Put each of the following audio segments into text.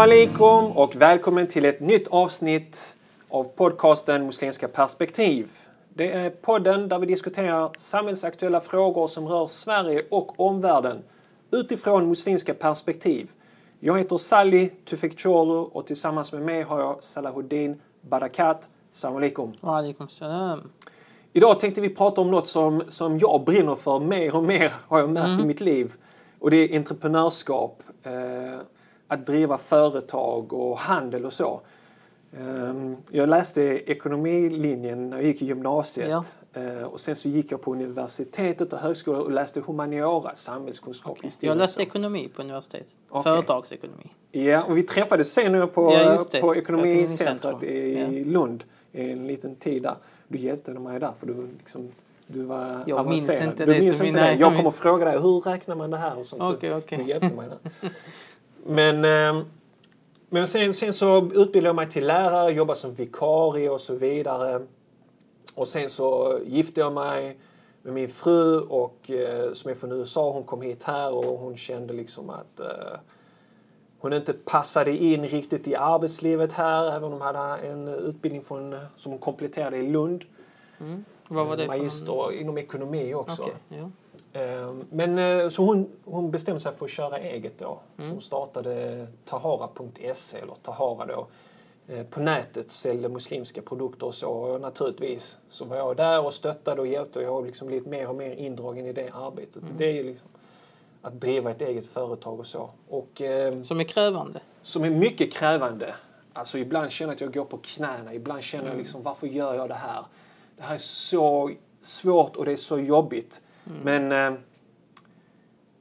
Alaikum och välkommen till ett nytt avsnitt av podcasten Muslimska perspektiv. Det är podden där vi diskuterar samhällsaktuella frågor som rör Sverige och omvärlden utifrån muslimska perspektiv. Jag heter Sally Tufekcioglu och tillsammans med mig har jag Salahuddin Barakat. Salam alaikum. Wa alaikum salam. Idag tänkte vi prata om något som, som jag brinner för mer och mer har jag märkt i mitt liv. Och det är entreprenörskap. Eh, att driva företag och handel och så. Eh, jag läste ekonomilinjen när jag gick i gymnasiet. Ja. Eh, och sen så gick jag på universitetet och högskolan och läste humaniora, samhällskunskap, historia. Jag läste ekonomi på universitetet. Okej. Företagsekonomi. Ja, och vi träffades sen nu på, Ja, på ekonomicentret i Lund i en liten tid där. Du hjälpte mig där för du, liksom, du var Jag minns avancerad. inte du minns inte min- det. Jag kommer minns- fråga dig hur räknar man det här och sånt. Du- okej. Du hjälpte mig där. Men, ehm, men sen, sen så utbildade jag mig till lärare, jobbade som vikarie och så vidare. Och sen så gifte jag mig med min fru och eh, som är från USA. Hon kom hit här och hon kände liksom att eh, hon inte passade in riktigt i arbetslivet här, även om hon hade en utbildning från, som hon kompletterade i Lund. Mm. Vad var det för Magister inom ekonomi också. Okej, ja. Eh, Men eh, så hon, hon bestämde sig för att köra eget då. Så Mm. hon startade tahara.se eller Tahara då. eh, På nätet säljer muslimska produkter och så. Och naturligtvis så var jag där och stöttade och hjälpte och jag har liksom blivit mer och mer indragen i det arbetet. Mm. Det är liksom att driva ett eget företag och så. Och, eh, Som är krävande. som är mycket krävande. Alltså ibland känner jag att jag går på knäna. Ibland känner Mm. jag liksom, varför gör jag det här? Det här är så svårt och det är så jobbigt. Mm. Men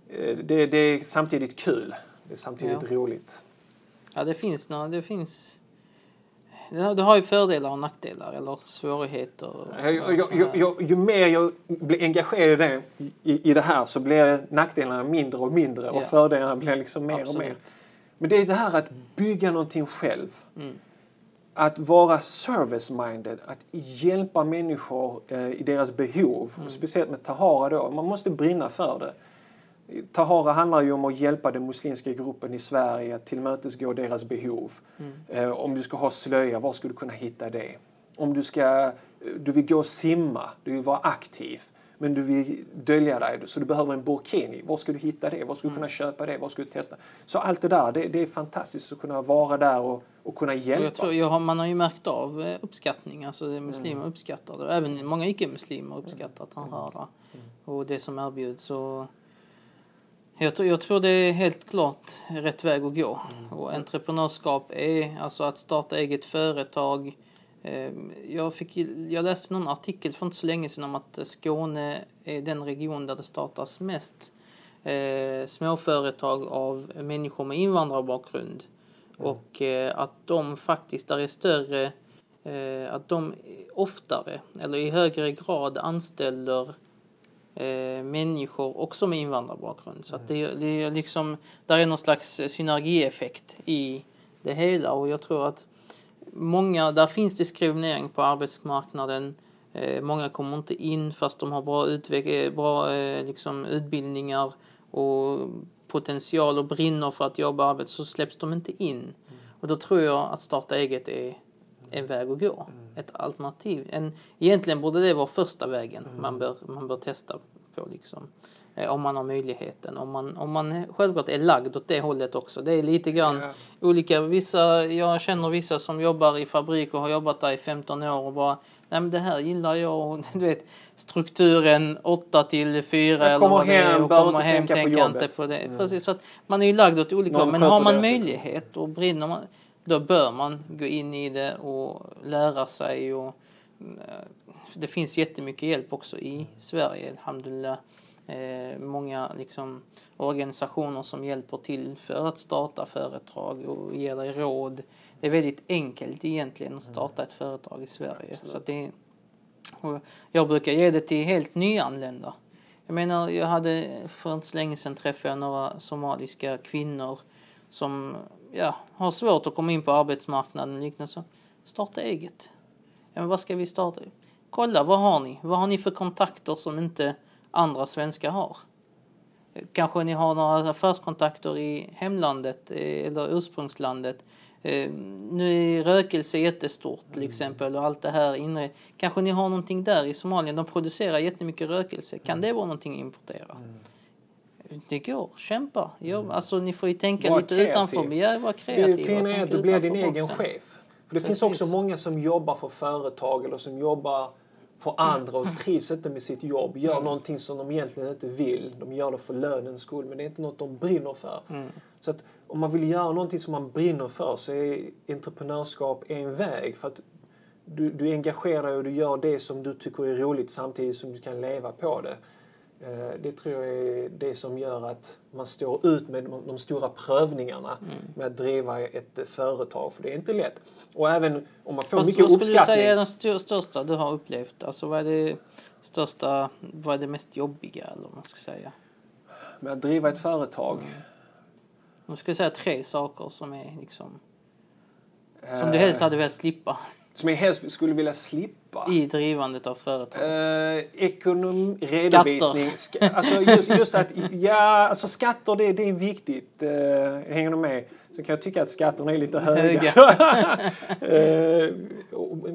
eh, det, det är samtidigt kul. Det är samtidigt Ja. roligt. Ja, det finns några, det finns... Det har, ju fördelar och nackdelar eller svårigheter. och- Jag, jag, och jag, ju mer jag blir engagerad i det, i, i det här så blir nackdelarna mindre och mindre och Ja. fördelarna blir liksom mer och Absolut. mer. Men det är det här att bygga någonting själv. Mm. Att vara service-minded, att hjälpa människor eh, i deras behov. Mm. Speciellt med Tahara då, man måste brinna för det. Tahara handlar ju om att hjälpa den muslimska gruppen i Sverige att tillmötesgå deras behov. Mm. Eh, om du ska ha slöja, var ska du kunna hitta det? Om du, ska, du vill gå och simma, du vill vara aktiv, men du vill dölja dig så du behöver en burkini. Var ska du hitta det? Var ska du kunna köpa det? Var ska du testa? Så allt det där, det, det är fantastiskt att kunna vara där och, och kunna Och hjälpa. Jag tror, jag har, man har ju märkt av eh, uppskattning. Alltså det muslimer Mm. uppskattar det. Även många icke-muslimer uppskattar Tahara Mm. och det som erbjuds. Så jag, tror, jag tror det är helt klart rätt väg att gå. Mm. Och entreprenörskap är alltså att starta eget företag. Eh, Jag, fick, jag läste någon artikel för inte så länge sedan om att Skåne är den region där det startas mest eh, småföretag av människor med invandrarbakgrund. Och eh, att de faktiskt där är större, eh, att de oftare eller i högre grad anställer eh, människor också med invandrarbakgrund. Så att det, det är liksom, där är någon slags synergieffekt i det hela och jag tror att många, där finns diskriminering på arbetsmarknaden. Eh, många kommer inte in fast de har bra, utveck- eh, bra eh, liksom, utbildningar och potential och brinner för att jobba arbete så släpps de inte in. Och då tror jag att starta eget är en väg att gå. Ett alternativ. En, egentligen borde det vara första vägen man, bör, man bör testa på. Liksom. Eh, om man har möjligheten. Om man, om man självklart är lagd åt det hållet också. Det är lite grann Ja. olika. Vissa, jag känner vissa som jobbar i fabrik och har jobbat där i 15 år och bara Nej men det här gillar jag du vet strukturen 8 till 4 Jag kommer eller vad det är, hem, och kommer hem, tänka på tänker jobbet. inte på det. Mm. Precis, så att man är ju lagd åt olika håll. Men har man möjlighet och brinner man då bör man gå in i det och lära sig och eh, det finns jättemycket hjälp också i Sverige, alhamdulillah. Eh, många liksom, organisationer som hjälper till för att starta företag och ger dig råd. Det är väldigt enkelt egentligen att starta ett företag i Sverige. Så att det, och jag brukar ge det till helt nyanlända. Jag menar, jag hade för inte så länge sedan träffade jag några somaliska kvinnor som ja, har svårt att komma in på arbetsmarknaden och liknande. Så starta eget. Ja, men vad ska vi starta? Kolla, vad har ni? Vad har ni för kontakter som inte andra svenskar har? Kanske ni har några affärskontakter i hemlandet eh, eller ursprungslandet. Eh, nu är rökelse jättestort till exempel och allt det här inre. Kanske ni har någonting där i Somalia. De producerar jättemycket rökelse. Kan det vara någonting att importera? Det går, kämpa. Alltså, ni får ju tänka Var lite kreativ. utanför. Ja, var kreativa. Det fina är att du blir din egen chef. För det finns Precis. också många som jobbar för företag eller som jobbar för andra och trivs inte med sitt jobb. Gör Mm. någonting som de egentligen inte vill. De gör det för lönens skull men det är inte något de brinner för. Mm. Så att om man vill göra någonting som man brinner för så är entreprenörskap en väg. För att du, du engagerar dig och du gör det som du tycker är roligt samtidigt som du kan leva på det. Eh, Det tror jag är det som gör att man står ut med de- stora prövningarna Mm. med att driva ett företag. För det är inte lätt. Och även om man får Fast mycket vad skulle du uppskattning. säga är den stö- största du har upplevt? Alltså vad är det största, vad är det mest jobbiga eller vad man ska säga? Med att driva ett företag. Mm. Du skulle säga tre saker som är liksom, som eh, du helst hade velat slippa Som jag helst skulle vilja slippa. i drivandet av företag. Eh, ekonom, redovisning. Ska, alltså just, just att, ja, alltså skatter det, det är viktigt. Eh, hänger du med? Sen kan jag tycka att skatterna är lite höga. eh,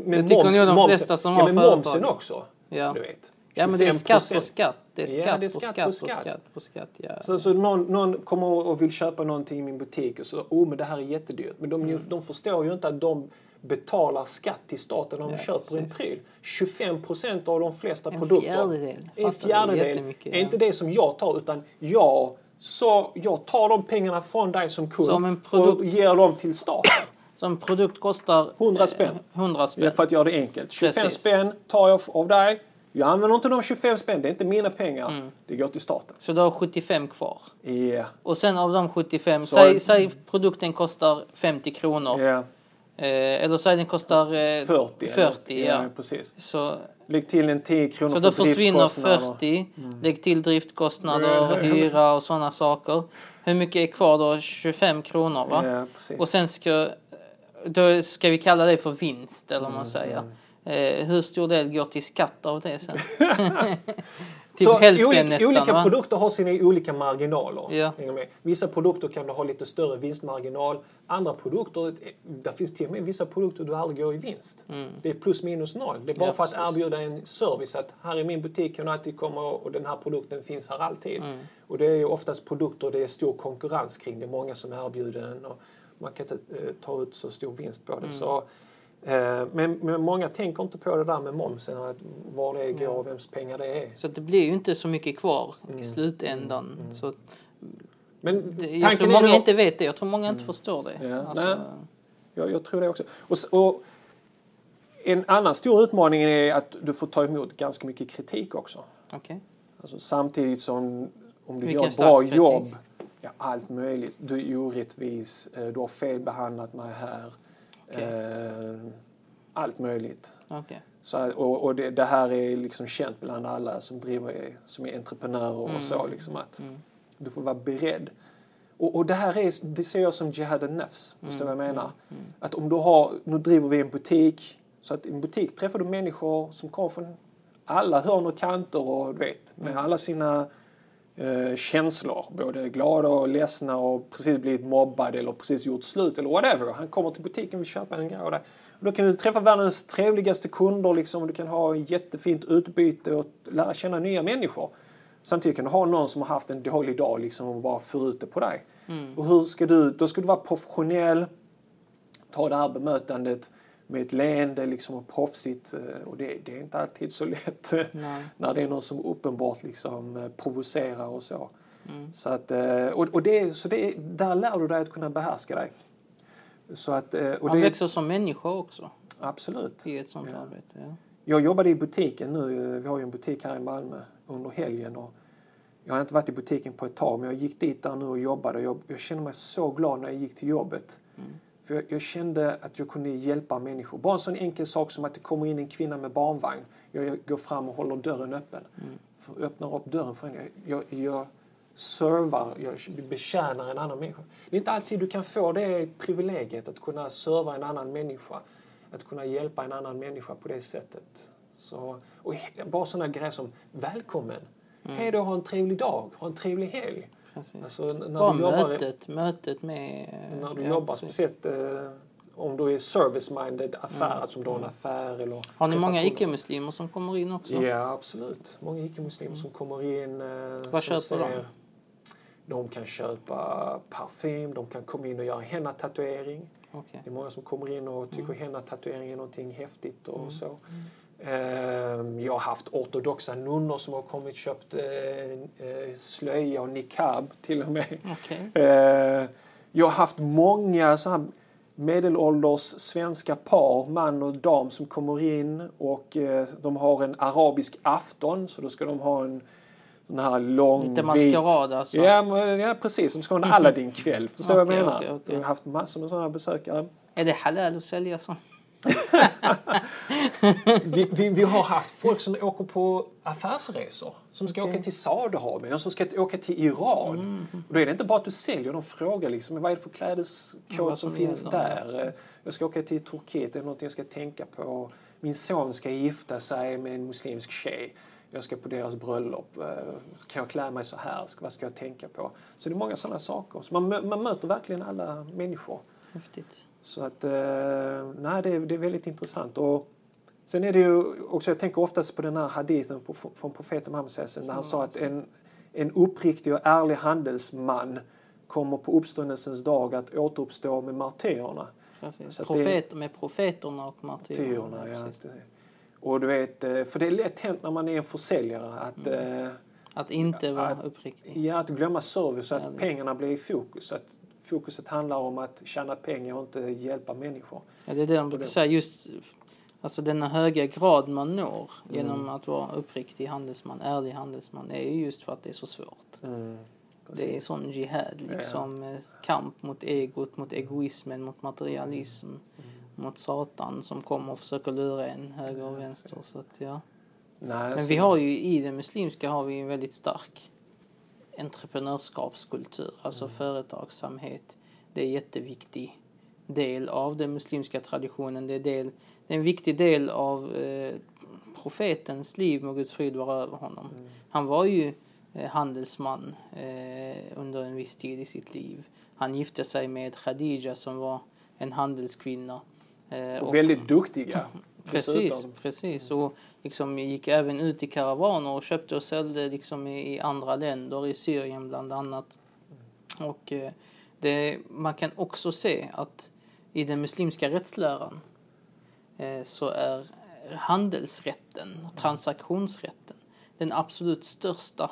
men Det tycker nog de flesta som ja, har men företag. momsen också. Ja. Du vet. Ja men det är skatt 25%. på skatt. Det är Ja, skatt, det är på skatt skatt på på skatt. skatt på skatt. Ja. Så, så någon, någon kommer och vill köpa någonting i min butik och så, oh men det här är jättedyrt. Men de, Mm. de förstår ju inte att de betalar skatt till staten när de Ja, köper en precis. pryl. 25 procent av de flesta En produkter. fjärdedel. En fjärdedel. Är ja. inte det som jag tar utan jag, så jag tar de pengarna från dig som kund Så om en produkt- och ger dem till staten. Så en produkt kostar 100 spänn. eh, 100 spänn. Ja, för att göra det enkelt. 25 Precis. spänn tar jag av dig. Jag använder inte de 25 spänn, det är inte mina pengar. Mm. Det går till staten. Så du har 75 kvar. Ja. Och sen av de 75, Så- säg, säg produkten kostar 50 kronor. Ja. Eh, eller säg den kostar eh, 40. 40 eller? ja. precis. Så, Lägg till en 10 kronor så då för försvinner driftskostnader. 40. Lägg till driftkostnader, hyra och sådana saker. Hur mycket är kvar då? 25 kronor va? Ja, precis. Och sen ska, då ska vi kalla det för vinst eller vad Mm, man säger. Eh, hur stor del går till skatt av det sen? typ så hälften olika, nästan olika va? produkter har sina olika marginaler. Ja. Vissa produkter kan du ha lite större vinstmarginal. Andra produkter, där finns till och med vissa produkter du aldrig går i vinst. Det är plus minus noll. Det är bara Mm. Ja, för att precis. erbjuda en service. Att här i min butik kan du alltid komma och den här produkten finns här alltid. Mm. Och det är oftast produkter det är stor konkurrens kring. Det är många som erbjuder den och man kan inte eh, ta ut så stor vinst på det. Mm. Så, eh, men, men många tänker inte på det där med momsen, att var det går och vems pengar det är. Så att det blir ju inte så mycket kvar Mm. i slutändan. Så att Men det, jag tanken tror många då- inte vet det. Jag tror många inte förstår det. Ja, Alltså, nej. Jag, jag tror det också. Och, och en annan stor utmaning är att du får ta emot ganska mycket kritik också. okej. Alltså, samtidigt som om du Vilken gör ett bra kritik? jobb, ja, allt möjligt. Du är orättvis, eh, du har felbehandlat mig här. Okej. Eh, allt möjligt. Okej. Så, och och det, det här är liksom känt bland alla som driver, som är entreprenörer Mm. och så. Liksom att Du får vara beredd. Och, och det här är, det ser jag som jihad al-nafs. Förstår du vad Mm. jag menar? Att om du har, nu driver vi en butik. Så att i en butik träffar du människor som kommer från alla hörn och kanter och du vet, med Mm. alla sina eh, känslor. Både glada och ledsna och precis blivit mobbad eller precis gjort slut eller whatever. Han kommer till butiken och vill köpa en grej. Och då kan du träffa världens trevligaste kunder liksom, och du kan ha jättefint utbyte och lära känna nya människor. Samtidigt kan du ha någon som har haft en dålig dag liksom, och bara för det på dig. Och hur ska du, då ska du vara professionell, ta det här bemötandet med ett leende liksom, och proffsigt. eh, Och det, det är inte alltid så lätt Nej. när det är någon som uppenbart liksom, eh, provocerar och så. Mm. Så, att, eh, och, och det, så det, där lär du dig att kunna behärska dig. Så att, och Man det, växer som människa också absolut. i ett sånt Ja. arbete. Ja. Jag jobbade i butiken nu. Vi har ju en butik här i Malmö under helgen. Och jag har inte varit i butiken på ett tag men jag gick dit där nu och jobbade. Jag, jag kände mig så glad när jag gick till jobbet. För jag, jag kände att jag kunde hjälpa människor. Bara en sån enkel sak som att det kommer in en kvinna med barnvagn. Jag, jag går fram och håller dörren öppen. För, öppnar upp dörren för henne. Jag, jag servar, jag betjänar en annan människa. Det är inte alltid du kan få det privilegiet att kunna serva en annan människa. Att kunna hjälpa en annan människa på det sättet. Så, och bara sådana grejer som välkommen. Hej då, ha en trevlig dag, ha en trevlig helg. Precis. Alltså, när Bara du jobbar, mötet, mötet med... när du ja, jobbar precis. speciellt eh, om du är service-minded affär, alltså om du har en affär eller... Mm. Har ni många icke-muslimer som kommer in också? Ja, absolut. Många icke-muslimer som kommer in. Eh, Vad köper de? ser- De kan köpa parfym, de kan komma in och göra henna-tatuering. Okej. Det är många som kommer in och tycker Mm. henna-tatuering är någonting häftigt och så. Ehm, Jag har haft ortodoxa nunnor som har kommit och köpt eh, eh, slöja och niqab till och med. Okej. Eh, Jag har haft många så här medelålders svenska par, man och dam, som kommer in och eh, de har en arabisk afton så då ska de ha en sån här lång Lite vit... maskerad alltså? Ja, men, ja precis. De ska ha en Aladdin-kväll. Förstår du vad jag menar? okej, okej. Jag har haft massor med sådana besökare. Är det halal att sälja sånt? Vi, vi, vi har haft folk som åker på affärsresor. Som ska åka till Saudiarabien som ska åka till Iran. Mm. Och då är det inte bara att du säljer, de frågar liksom vad är det för klädeskod Vad som finns där. Jag ska åka till Turkiet, det är något jag ska tänka på. Min son ska gifta sig med en muslimsk tjej. Jag ska på deras bröllop. Eh, Kan jag klä mig så här? Vad ska jag tänka på? Så det är många sådana saker. Så man, man möter verkligen alla människor. Häftigt. Så att, eh, nej, det är, det är väldigt intressant. Och sen är det ju också, jag tänker oftast på den här hadithen på, från profeten Muhammed när han sa att en, en uppriktig och ärlig handelsman kommer på uppståndelsens dag att återuppstå med martyrerna. Precis. Så Profet, med profeterna och martyrerna. Ja. Och du vet, eh, för det är lätt hänt när man är en försäljare att, Mm. eh, Att inte vara Att- uppriktig. ja, att glömma service så att pengarna blir i fokus. Att fokuset handlar om att tjäna pengar och inte hjälpa människor. Ja, det är det de brukar säga. Just alltså denna höga grad man når genom Mm. att vara uppriktig handelsman, ärlig handelsman, är ju just för att det är så svårt. Det är sån jihad, liksom eh, kamp mot egot, mot egoismen, mot materialism, Mm. mot Satan som kommer och försöker lura en höger och vänster. Så att, ja. Nej, Men så- vi har ju i det muslimska har vi en väldigt stark entreprenörskapskultur, alltså företagsamhet. Det är en jätteviktig del av den muslimska traditionen. Det är, del, det är en viktig del av eh, profetens liv, må Guds frid vara över honom. Han var ju eh, handelsman eh, under en viss tid i sitt liv. Han gifte sig med Khadija som var en handelskvinna. Eh, Och väldigt duktiga. Precis, precis. Och liksom gick även ut i karavaner och köpte och sålde liksom i, i andra länder, i Syrien bland annat. Och eh, det, man kan också se att i den muslimska rättsläran eh, så är handelsrätten, transaktionsrätten, den absolut största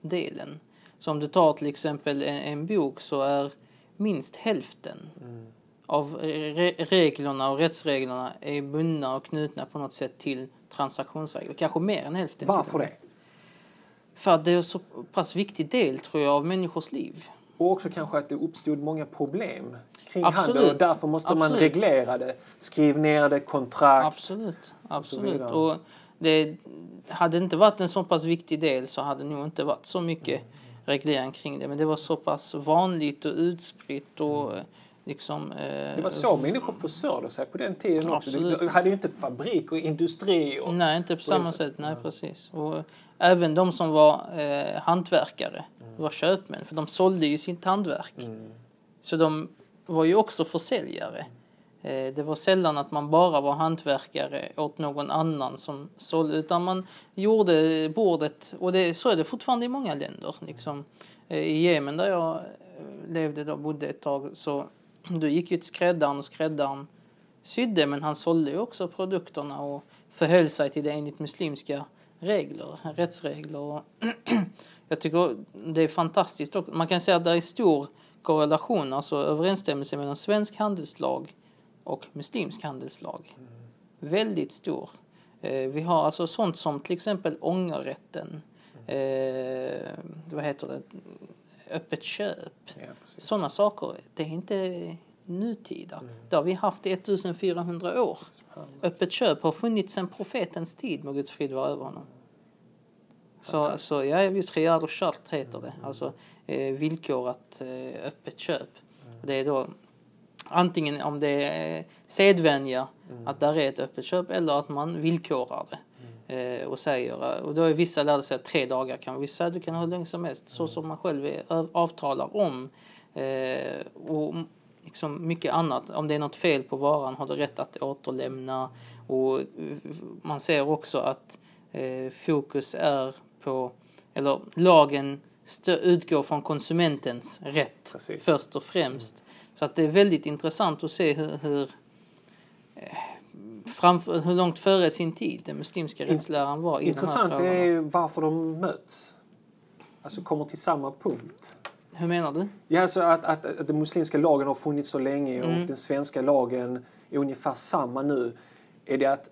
delen. Så om du tar till exempel en, en bok så är minst hälften av re reglerna och rättsreglerna är bundna och knutna på något sätt till transaktionsregler. Kanske mer än hälften. Varför och det? För att det är en så pass viktig del tror jag av människors liv. Och också kanske att det uppstod många problem kring Absolut. handel och därför måste man Absolut. reglera det. Skriv ner det, kontrakt. Absolut. Absolut. vidare. Och det hade inte varit en så pass viktig del så hade det nog inte varit så mycket reglering kring det. Men det var så pass vanligt och utspritt och eh, liksom... Eh, Det var så människor försörjde sig på den tiden också. Absolut. Du hade ju inte fabrik och industri. Och, Nej, inte på samma sätt. Nej, precis. Och även de som var eh, hantverkare var köpmän, för de sålde ju sitt hantverk. Så de var ju också försäljare. Eh, det var sällan att man bara var hantverkare åt någon annan som sålde, utan man gjorde bordet, och det, så är det fortfarande i många länder. Liksom. Eh, I Jemen där jag eh, levde då, bodde ett tag, så då gick ju till skräddaren och skräddaren sydde men han sålde ju också produkterna och förhöll sig till det enligt muslimska regler, rättsregler. Jag tycker det är fantastiskt. också. Man kan säga att det är stor korrelation, alltså överensstämmelse mellan svensk handelslag och muslimsk handelslag. Väldigt stor. Eh, vi har alltså sånt som till exempel ångerrätten, eh, vad heter det, öppet köp. Ja. Sådana saker, det är inte nutida. Det har vi haft i 1400 år. Öppet köp har funnits sedan profetens tid, må Guds frid vara över honom. Så, så ja, visst, khiyar och shart heter det. Alltså eh, villkorat eh, öppet köp. Det är då antingen om det är sedvänja att där är ett öppet köp eller att man villkorar det. Eh, och säger, och då är vissa lärde sig att tre dagar kan vissa säga du kan ha hur länge som helst, så som man själv är, avtalar om. Eh, och liksom mycket annat. Om det är något fel på varan har du rätt att återlämna. Och eh, man ser också att eh, fokus är på, eller lagen utgår från konsumentens rätt Precis. först och främst. Så att det är väldigt intressant att se hur, hur, eh, framför, hur långt före sin tid den muslimska rättsläran var i Intressant de här är ju varför de möts. Alltså kommer till samma punkt. Hur menar du? Ja, alltså att, att, att den muslimska lagen har funnits så länge Mm. och den svenska lagen är ungefär samma nu. Är det att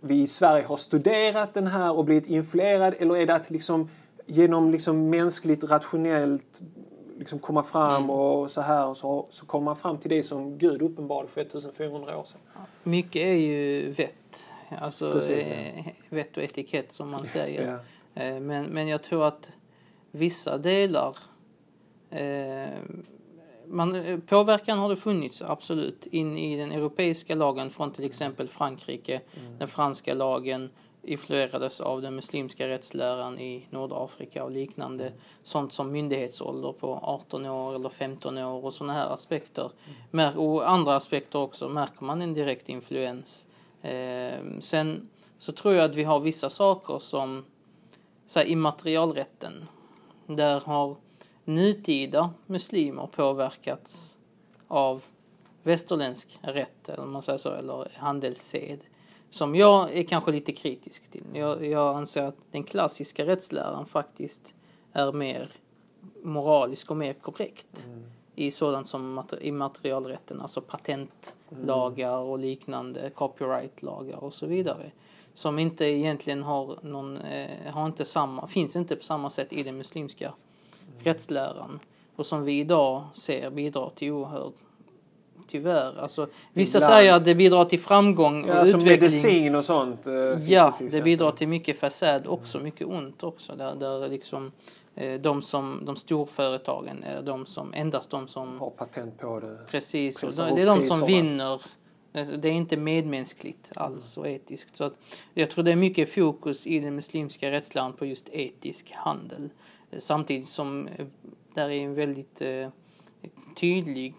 vi i Sverige har studerat den här och blivit influerad eller är det att liksom genom liksom mänskligt rationellt liksom komma fram Mm. och så här och så, så kommer man fram till det som Gud uppenbarade för 1400 år sedan. Mycket är ju vett. Alltså Precis, ja. eh, vett och etikett som man säger. Ja. Eh, Men, men jag tror att vissa delar eh, man, påverkan har det funnits, absolut, in i den europeiska lagen från till exempel Frankrike. Den franska lagen influerades av den muslimska rättsläran i Nordafrika och liknande. Sånt som myndighetsålder på 18 år eller 15 år och sådana här aspekter. Mär- Och andra aspekter också märker man en direkt influens. Eh, sen så tror jag att vi har vissa saker som så här, immaterialrätten. Där har nutida muslimer påverkats av västerländsk rätt, eller man säger så, eller handelssed. Som jag är kanske lite kritisk till. Jag, jag anser att den klassiska rättsläran faktiskt är mer moralisk och mer korrekt i sådant som mater- immaterialrätten, alltså patentlagar och liknande, copyrightlagar och så vidare. Som inte egentligen har någon, eh, har inte samma, finns inte på samma sätt i den muslimska rättsläran. Och som vi idag ser bidrar till oerhörd, tyvärr. Alltså, vissa Ibland- säger att det bidrar till framgång och Ja, som utveckling. medicin och sånt. eh, Ja, det exempel. bidrar till mycket fasad också, mycket ont också. Där, där liksom eh, de som, de storföretagen är de som, endast de som, Har patent på det. precis, och pressar det upp är de som vinner. Det det är inte medmänskligt alls och etiskt. Så att jag tror det är mycket fokus i den muslimska rättsläran på just etisk handel. Samtidigt som eh, där är en väldigt eh, tydlig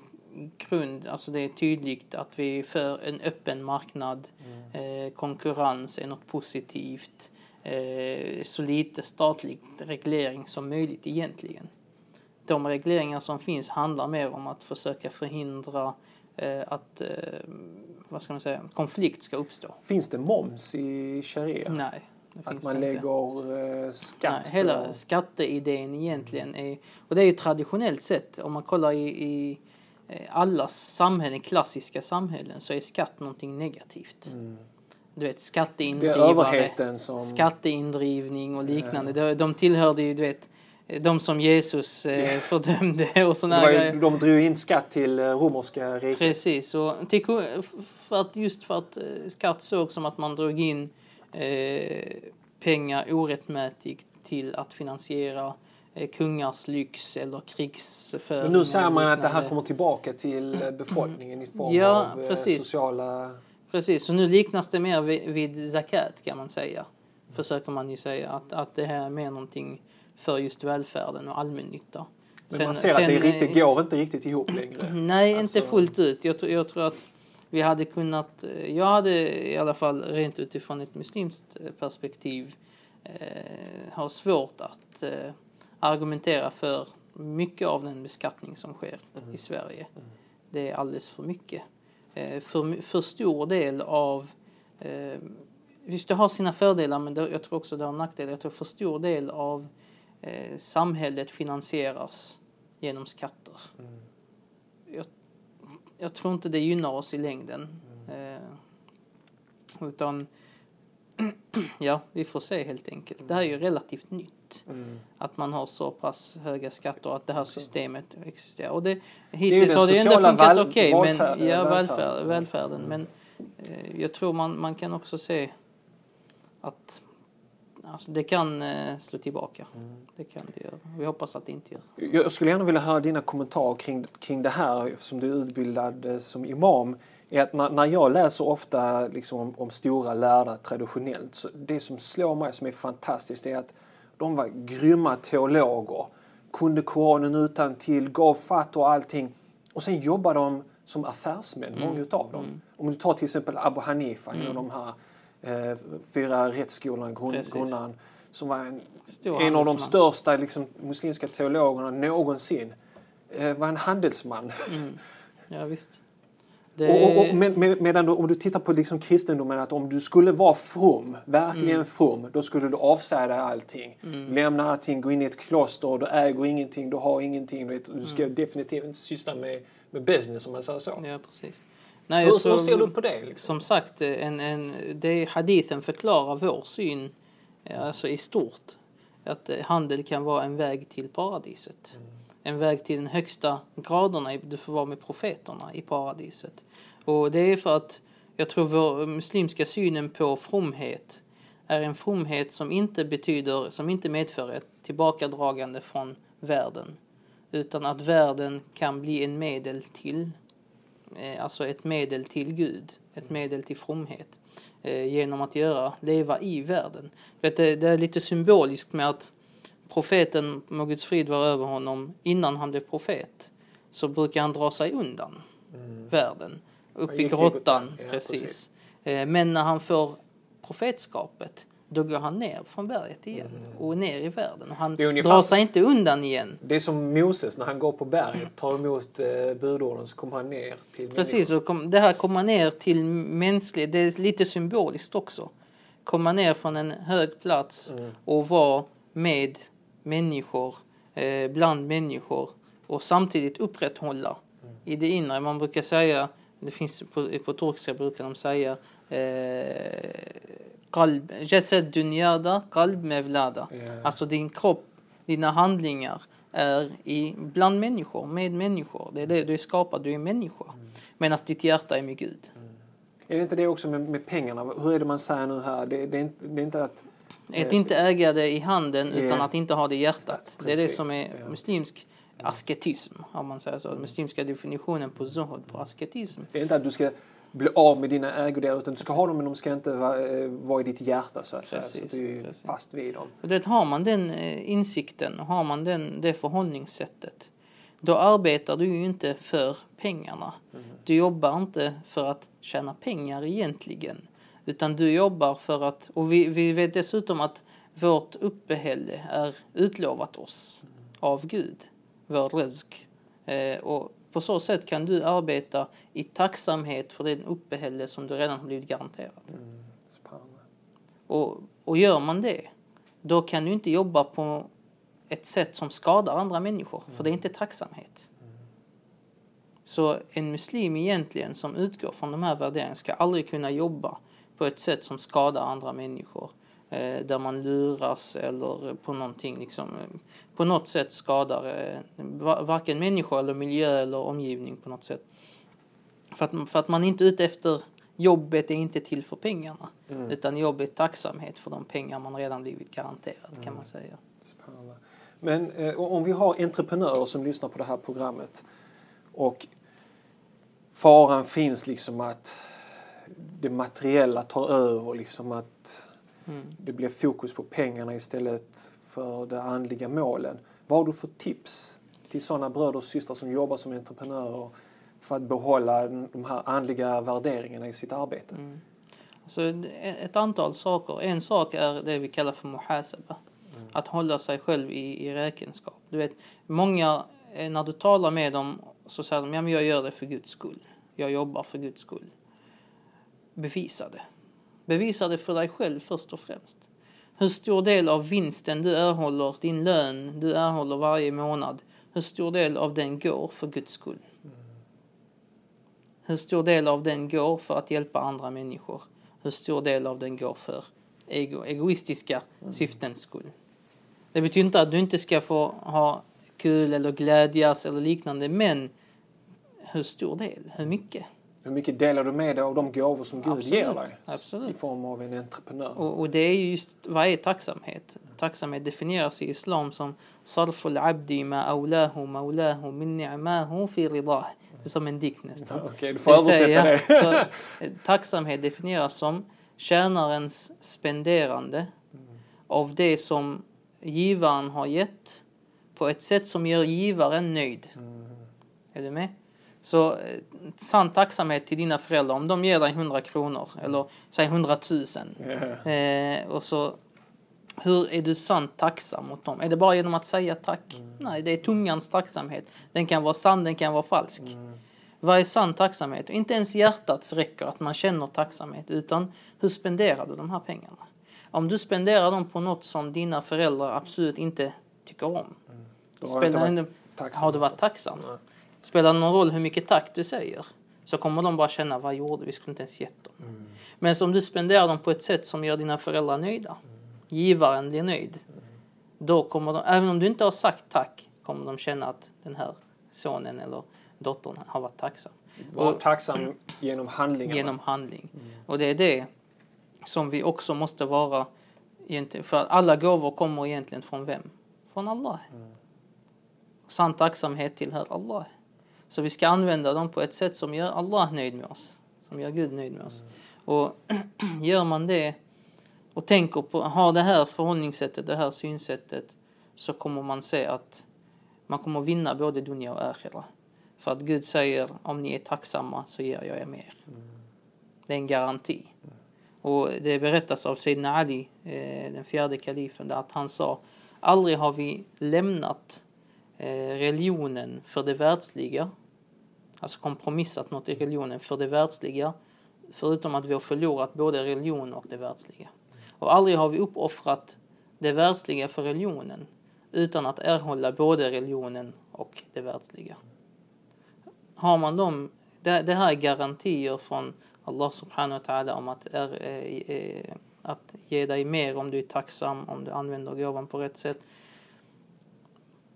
grund, alltså det är tydligt att vi är för en öppen marknad. Eh, konkurrens är något positivt. Eh, så lite statlig reglering som möjligt egentligen. De regleringar som finns handlar mer om att försöka förhindra eh, att eh, vad ska man säga, konflikt ska uppstå. Finns det moms i sharia? Nej, det Att man inte. lägger eh, skatt Nej, hela skatteidén egentligen är, och det är ju traditionellt sett, om man kollar i, i alla samhällen, klassiska samhällen, så är skatt någonting negativt. Du vet Mm. Det är skatteindrivare, som... skatteindrivning och liknande. De, de tillhörde ju, du vet, de som Jesus eh, fördömde och sådana grejer. de drog in skatt till eh, romerska riket. Precis, och till, för att, just för att eh, skatt såg som att man drog in eh, pengar orättmätigt till att finansiera eh, kungars lyx eller krigsföring. Men nu säger man att det här kommer tillbaka till eh, befolkningen i form Ja, av eh, precis. sociala... Precis, så nu liknas det mer vid, vid zakat kan man säga. Försöker man ju säga att, att det här är mer någonting för just välfärden och allmännytta. Men Sen- man ser att sen, det, är riktigt, eh, går inte riktigt ihop längre. Nej, Alltså- inte fullt ut. Jag, tror- jag tror att vi hade kunnat, eh, jag hade i alla fall rent utifrån ett muslimskt eh, perspektiv eh, har svårt att eh, argumentera för mycket av den beskattning som sker Mm. i Sverige. Det är alldeles för mycket. Eh, för, för stor del av eh, Visst, det har sina fördelar, men det, jag tror också det har nackdelar. Jag tror för stor del av eh, samhället finansieras genom skatter. Jag, jag tror inte det gynnar oss i längden. Eh, utan, ja, vi får se helt enkelt. Det här är ju relativt nytt. Mm. Att man har så pass höga skatter och att det här systemet existerar. Och det, ju hittills den har det ändå sociala funkat okej. men, välfärden- ja, välfärd, välfärden. Men eh, jag tror man, man kan också se att alltså, det kan eh, slå tillbaka. Mm. Det kan det göra. Vi hoppas att det inte gör. Jag skulle gärna vilja höra dina kommentarer kring, kring det här som du är utbildad eh, som imam. Är att när, när jag läser ofta liksom om, om stora lärda traditionellt, så det som slår mig som är fantastiskt är att de var grymma teologer, kunde Koranen utan till, gav fatt och allting. Och sen jobbade de som affärsmän, många utav dem. Mm. Om du tar till exempel Abu Hanifa, en av Mm. de här eh, fyra rättsskolorna, grund, grundaren, som var en, en av de största liksom, muslimska teologerna någonsin. Eh, var en handelsman. Mm. Ja, visst. Och, och, och, med, med, medan du, om du tittar på liksom kristendomen, att om du skulle vara from, verkligen Mm. from, då skulle du avsäga dig allting. Lämna allting, gå in i ett kloster, du äger ingenting, du har ingenting. Du, vet, du ska Mm. definitivt inte syssla med, med business om man säger så. Ja, precis. Nej, hur, tror- hur ser du på det? Liksom? Som sagt, en, en, det hadithen förklarar vår syn eh, alltså i stort. Att eh, handel kan vara en väg till paradiset. En väg till den högsta graderna. Du får vara med profeterna i paradiset. Och det är för att jag tror vår muslimska synen på fromhet är en fromhet som inte betyder, som inte medför ett tillbakadragande från världen. Utan att världen kan bli en medel till eh, alltså ett medel till Gud, ett medel till fromhet eh, genom att göra, leva i världen. Det, det är lite symboliskt med att profeten, må Guds frid vara över honom, innan han blev profet så brukar han dra sig undan världen, upp i grottan, ja, precis. precis. Eh, men när han får profetskapet då går han ner från berget igen och ner i världen. Och han Mm. Ungefär- drar sig inte undan igen. Det är som Moses när han går på berget, tar emot eh, budorden, så kommer han ner till Precis, och kom, det här kommer ner till mänsklig, det är lite symboliskt också. Komma ner från en hög plats Mm. och vara med människor, eh, bland människor och samtidigt upprätthålla Mm. i det inre. Man brukar säga, det finns på, på turkiska brukar de säga eh, qalb, jasad dunyada, qalb mevlada. Alltså din kropp, dina handlingar är i, bland människor, med människor. Det är det du är skapad, du är människa. Mm. Medan ditt hjärta är med Gud. Är det inte det också med, med pengarna? Hur är det man säger nu här? Det, det, är, inte, det är inte att... Att inte äga det i handen utan att inte ha det i hjärtat. Det är det Precis, som är muslimsk asketism, om man säger så. Den muslimska definitionen på zuhud, på asketism. Det är inte att du ska bli av med dina ägodelar utan du ska ha dem men de ska inte vara, eh, vara i ditt hjärta så att säga. Så Precis, du är precis. fast vid dem. Och det, har man den eh, insikten, har man den, det förhållningssättet, då arbetar du ju inte för pengarna. Du jobbar inte för att tjäna pengar egentligen. Utan du jobbar för att, och vi, vi vet dessutom att vårt uppehälle är utlovat oss av Gud, vår rizk. Eh, och på så sätt kan du arbeta i tacksamhet för den uppehälle som du redan har blivit garanterad. Spännande. Och, och gör man det, då kan du inte jobba på ett sätt som skadar andra människor, för det är inte tacksamhet. Så en muslim egentligen som utgår från de här värderingarna ska aldrig kunna jobba på ett sätt som skadar andra människor. Eh, där man luras eller på någonting liksom, eh, på något sätt skadar eh, va- varken människor eller miljö eller omgivning på något sätt. För att, för att man är inte ute efter jobbet är inte till för pengarna. Utan jobb är tacksamhet för de pengar man redan blivit garanterad kan man säga. Spännande. Men eh, om vi har entreprenörer som lyssnar på det här programmet och faran finns liksom att det materiella tar över, liksom att Mm. det blir fokus på pengarna istället för de andliga målen. Vad har du för tips till sådana bröder och systrar som jobbar som entreprenörer för att behålla de här andliga värderingarna i sitt arbete? Mm. Så ett antal saker. En sak är det vi kallar för muhasaba. Att hålla sig själv i, i räkenskap. Du vet, många, eh, när du talar med dem så säger de, ja men jag gör det för Guds skull. Jag jobbar för Guds skull. Bevisa det. Bevisa det för dig själv först och främst. Hur stor del av vinsten du erhåller, din lön du erhåller varje månad, hur stor del av den går för Guds skull? Hur stor del av den går för att hjälpa andra människor? Hur stor del av den går för ego, egoistiska syftens skull? Det betyder inte att du inte ska få ha kul eller glädjas eller liknande, men hur stor del? Hur mycket? Hur mycket delar du med dig av de gåvor som Gud Absolut, ger dig? absolut. I form av en entreprenör. Och, och det är ju just, vad är tacksamhet? Tacksamhet definieras i islam som sarful abdi ma aulahu maulahu min ni'mahu fi ridah. Det är som en dikt nästan. Okej, okay, du får Det översätta säga, det. så, eh, tacksamhet definieras som tjänarens spenderande av det som givaren har gett på ett sätt som gör givaren nöjd. Är du med? Så eh, sann tacksamhet till dina föräldrar om de ger dig 100 kronor eller säg 100 000. Eh, och så hur är du sant tacksam mot dem? Är det bara genom att säga tack? Nej, det är tungans tacksamhet. Den kan vara sann, den kan vara falsk. Vad är sann tacksamhet? Inte ens hjärtats räcker att man känner tacksamhet, utan hur spenderar du de här pengarna? Om du spenderar dem på något som dina föräldrar absolut inte tycker om, har jag inte spelar varit tacksam. har du varit tacksam? Nej. Spelar det någon roll hur mycket tack du säger? Så kommer de bara känna, vad gjorde vi? Skulle inte ens gett dem. Mm. Men om du spenderar dem på ett sätt som gör dina föräldrar nöjda, givaren blir nöjd, då kommer de, även om du inte har sagt tack, kommer de känna att den här sonen eller dottern har varit tacksam. Var tacksam genom handlingarna. Genom handling. Och det är det som vi också måste vara för alla gåvor kommer egentligen från vem? Från Allah. Sann tacksamhet tillhör Allah. Så vi ska använda dem på ett sätt som gör Allah nöjd med oss. Som gör Gud nöjd med oss. Och gör man det och tänker på, har det här förhållningssättet, det här synsättet så kommer man se att man kommer vinna både Dunja och akhira. För att Gud säger om ni är tacksamma så ger jag er mer. Det är en garanti. Och det berättas av Sayyidina Ali, eh, den fjärde kalifen, där att han sa aldrig har vi lämnat eh, religionen för det världsliga, alltså kompromissat något i religionen för det världsliga, förutom att vi har förlorat både religion och det världsliga. Och aldrig har vi uppoffrat det världsliga för religionen utan att erhålla både religionen och det världsliga. Har man dem, det, det här är garantier från Allah subhanahu wa ta'ala om att, är, eh, eh, att ge dig mer om du är tacksam, om du använder gåvan på rätt sätt.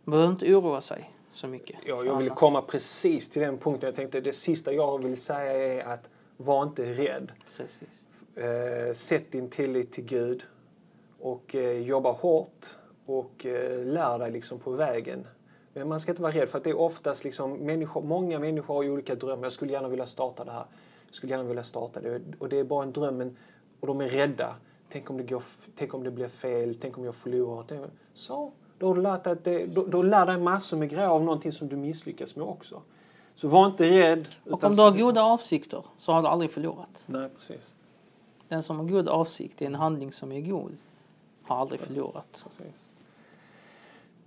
Man behöver inte oroa sig så mycket. Ja, jag vill komma precis till den punkten. Jag tänkte det sista jag vill säga är att var inte rädd. Precis. Eh, sätt din tillit till Gud och eh, jobba hårt och eh, lär dig liksom på vägen. Men man ska inte vara rädd för att det är oftast liksom människor, många människor har olika drömmar. Jag skulle gärna vilja starta det här. Jag skulle gärna vilja starta det. Och det är bara en dröm men- och de är rädda. Tänk om det, går, tänk om det blir fel, tänk om jag förlorar. Så, då har du lärt dig, att det, då, då lär dig massor med grejer av någonting som du misslyckas med också. Så var inte rädd. Och om du har goda avsikter så har du aldrig förlorat. Nej, precis. Den som har god avsikt i en handling som är god har aldrig förlorat. Precis.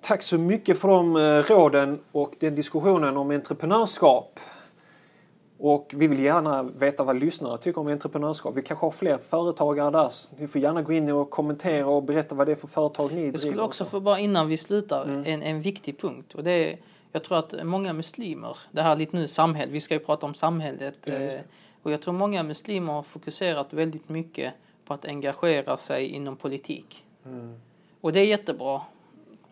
Tack så mycket för de eh, råden och den diskussionen om entreprenörskap. Och vi vill gärna veta vad lyssnare tycker om entreprenörskap. Vi kanske har fler företagare där. Ni får gärna gå in och kommentera och berätta vad det är för företag ni Jag driver. skulle och också så. få bara innan vi slutar Mm. en, en viktig punkt och det är jag tror att många muslimer, det här lite nu samhälle, vi ska ju prata om samhället Ja, eh, och jag tror många muslimer har fokuserat väldigt mycket på att engagera sig inom politik. Mm. Och det är jättebra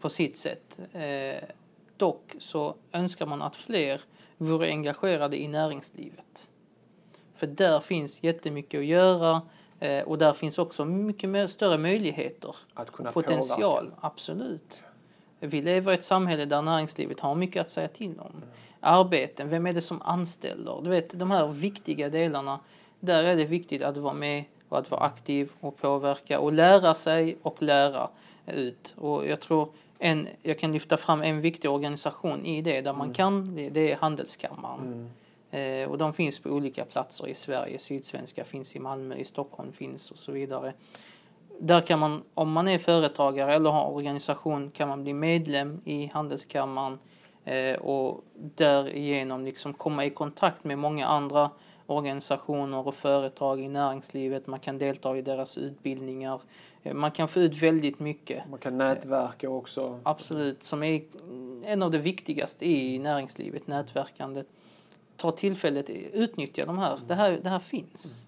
på sitt sätt. Eh, dock så önskar man att fler vore engagerade i näringslivet. För där finns jättemycket att göra eh, och där finns också mycket större möjligheter. Att kunna Potential, påverka. absolut. Vi lever i ett samhälle där näringslivet har mycket att säga till om. Arbeten, vem är det som anställer? Du vet, de här viktiga delarna. Där är det viktigt att vara med och att vara aktiv och påverka och lära sig och lära ut. Och jag tror en, jag kan lyfta fram en viktig organisation i det där man kan, det, det är Handelskammaren. Mm. Eh, och de finns på olika platser i Sverige. Sydsvenska finns i Malmö, i Stockholm finns och så vidare. Där kan man, om man är företagare eller har organisation, kan man bli medlem i Handelskammaren eh, och därigenom liksom komma i kontakt med många andra organisationer och företag i näringslivet. Man kan delta i deras utbildningar. Eh, man kan få ut väldigt mycket. Man kan nätverka också. Absolut, som är en av det viktigaste i näringslivet, nätverkandet. Ta tillfället, utnyttja de här. Det här, det här finns.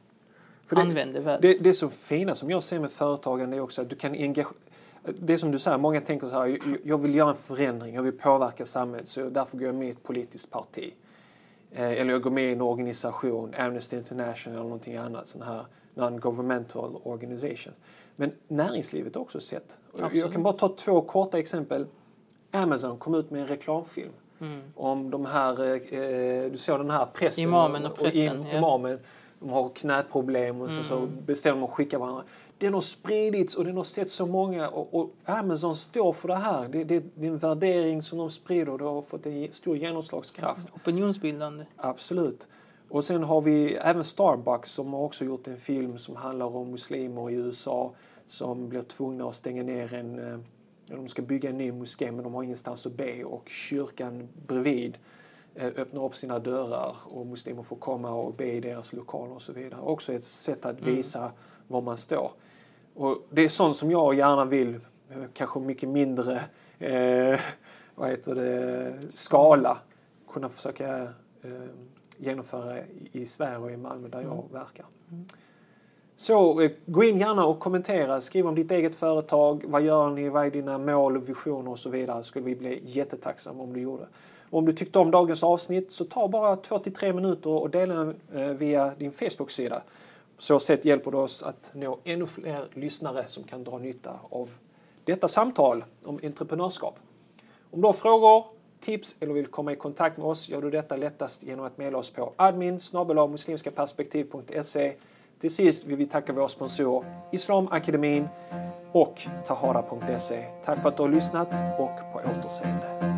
Det- Använd det väl. Det, det så fina som jag ser med företagande är också att du kan engagera det är som du säger, många tänker så här, "Jag- jag vill göra en förändring, jag vill påverka samhället så därför går jag med i ett politiskt parti. Eh, Eller jag går med i en organisation, Amnesty International eller någonting annat, sån här non-governmental organizations. Men näringslivet har också sett. Och Jag Absolut. kan bara ta två korta exempel. Amazon kom ut med en reklamfilm Om de här, eh, du såg den här prästen Imamen och prästen, im, ja. imamen, de har knäproblem och så, så Mm. bestämmer de att skicka varandra. Den har spridits och den har sett så många och, och Amazon står för det här. Det, det, det är en värdering som de sprider och det har fått en stor genomslagskraft. Opinionsbildande. Absolut. Och sen har vi även Starbucks som har också gjort en film som handlar om muslimer i USA som blir tvungna att stänga ner en... eh, De ska bygga en ny moské men de har ingenstans att be och kyrkan bredvid eh, öppnar upp sina dörrar och muslimer får komma och be i deras lokaler och så vidare. Också ett sätt att visa var man står. Och det är sånt som jag gärna vill, eh, kanske mycket mindre eh, vad heter det, skala, kunna försöka eh, genomföra i, Sverige och i Malmö där jag verkar. Så eh, gå in gärna och kommentera, skriv om ditt eget företag, vad gör ni, vad är dina mål och visioner och så vidare. Skulle vi bli jättetacksamma om du gjorde. Om du tyckte om dagens avsnitt så ta bara 2-3 minuter och dela eh, via din Facebook-sida. På så sätt hjälper det oss att nå ännu fler lyssnare som kan dra nytta av detta samtal om entreprenörskap. Om du har frågor, tips eller vill komma i kontakt med oss gör du detta lättast genom att mejla oss på admin muslimskaperspektiv.se. Till sist vill vi tacka våra sponsorer Islamakademin och tahara.se. Tack för att du har lyssnat och på återseende.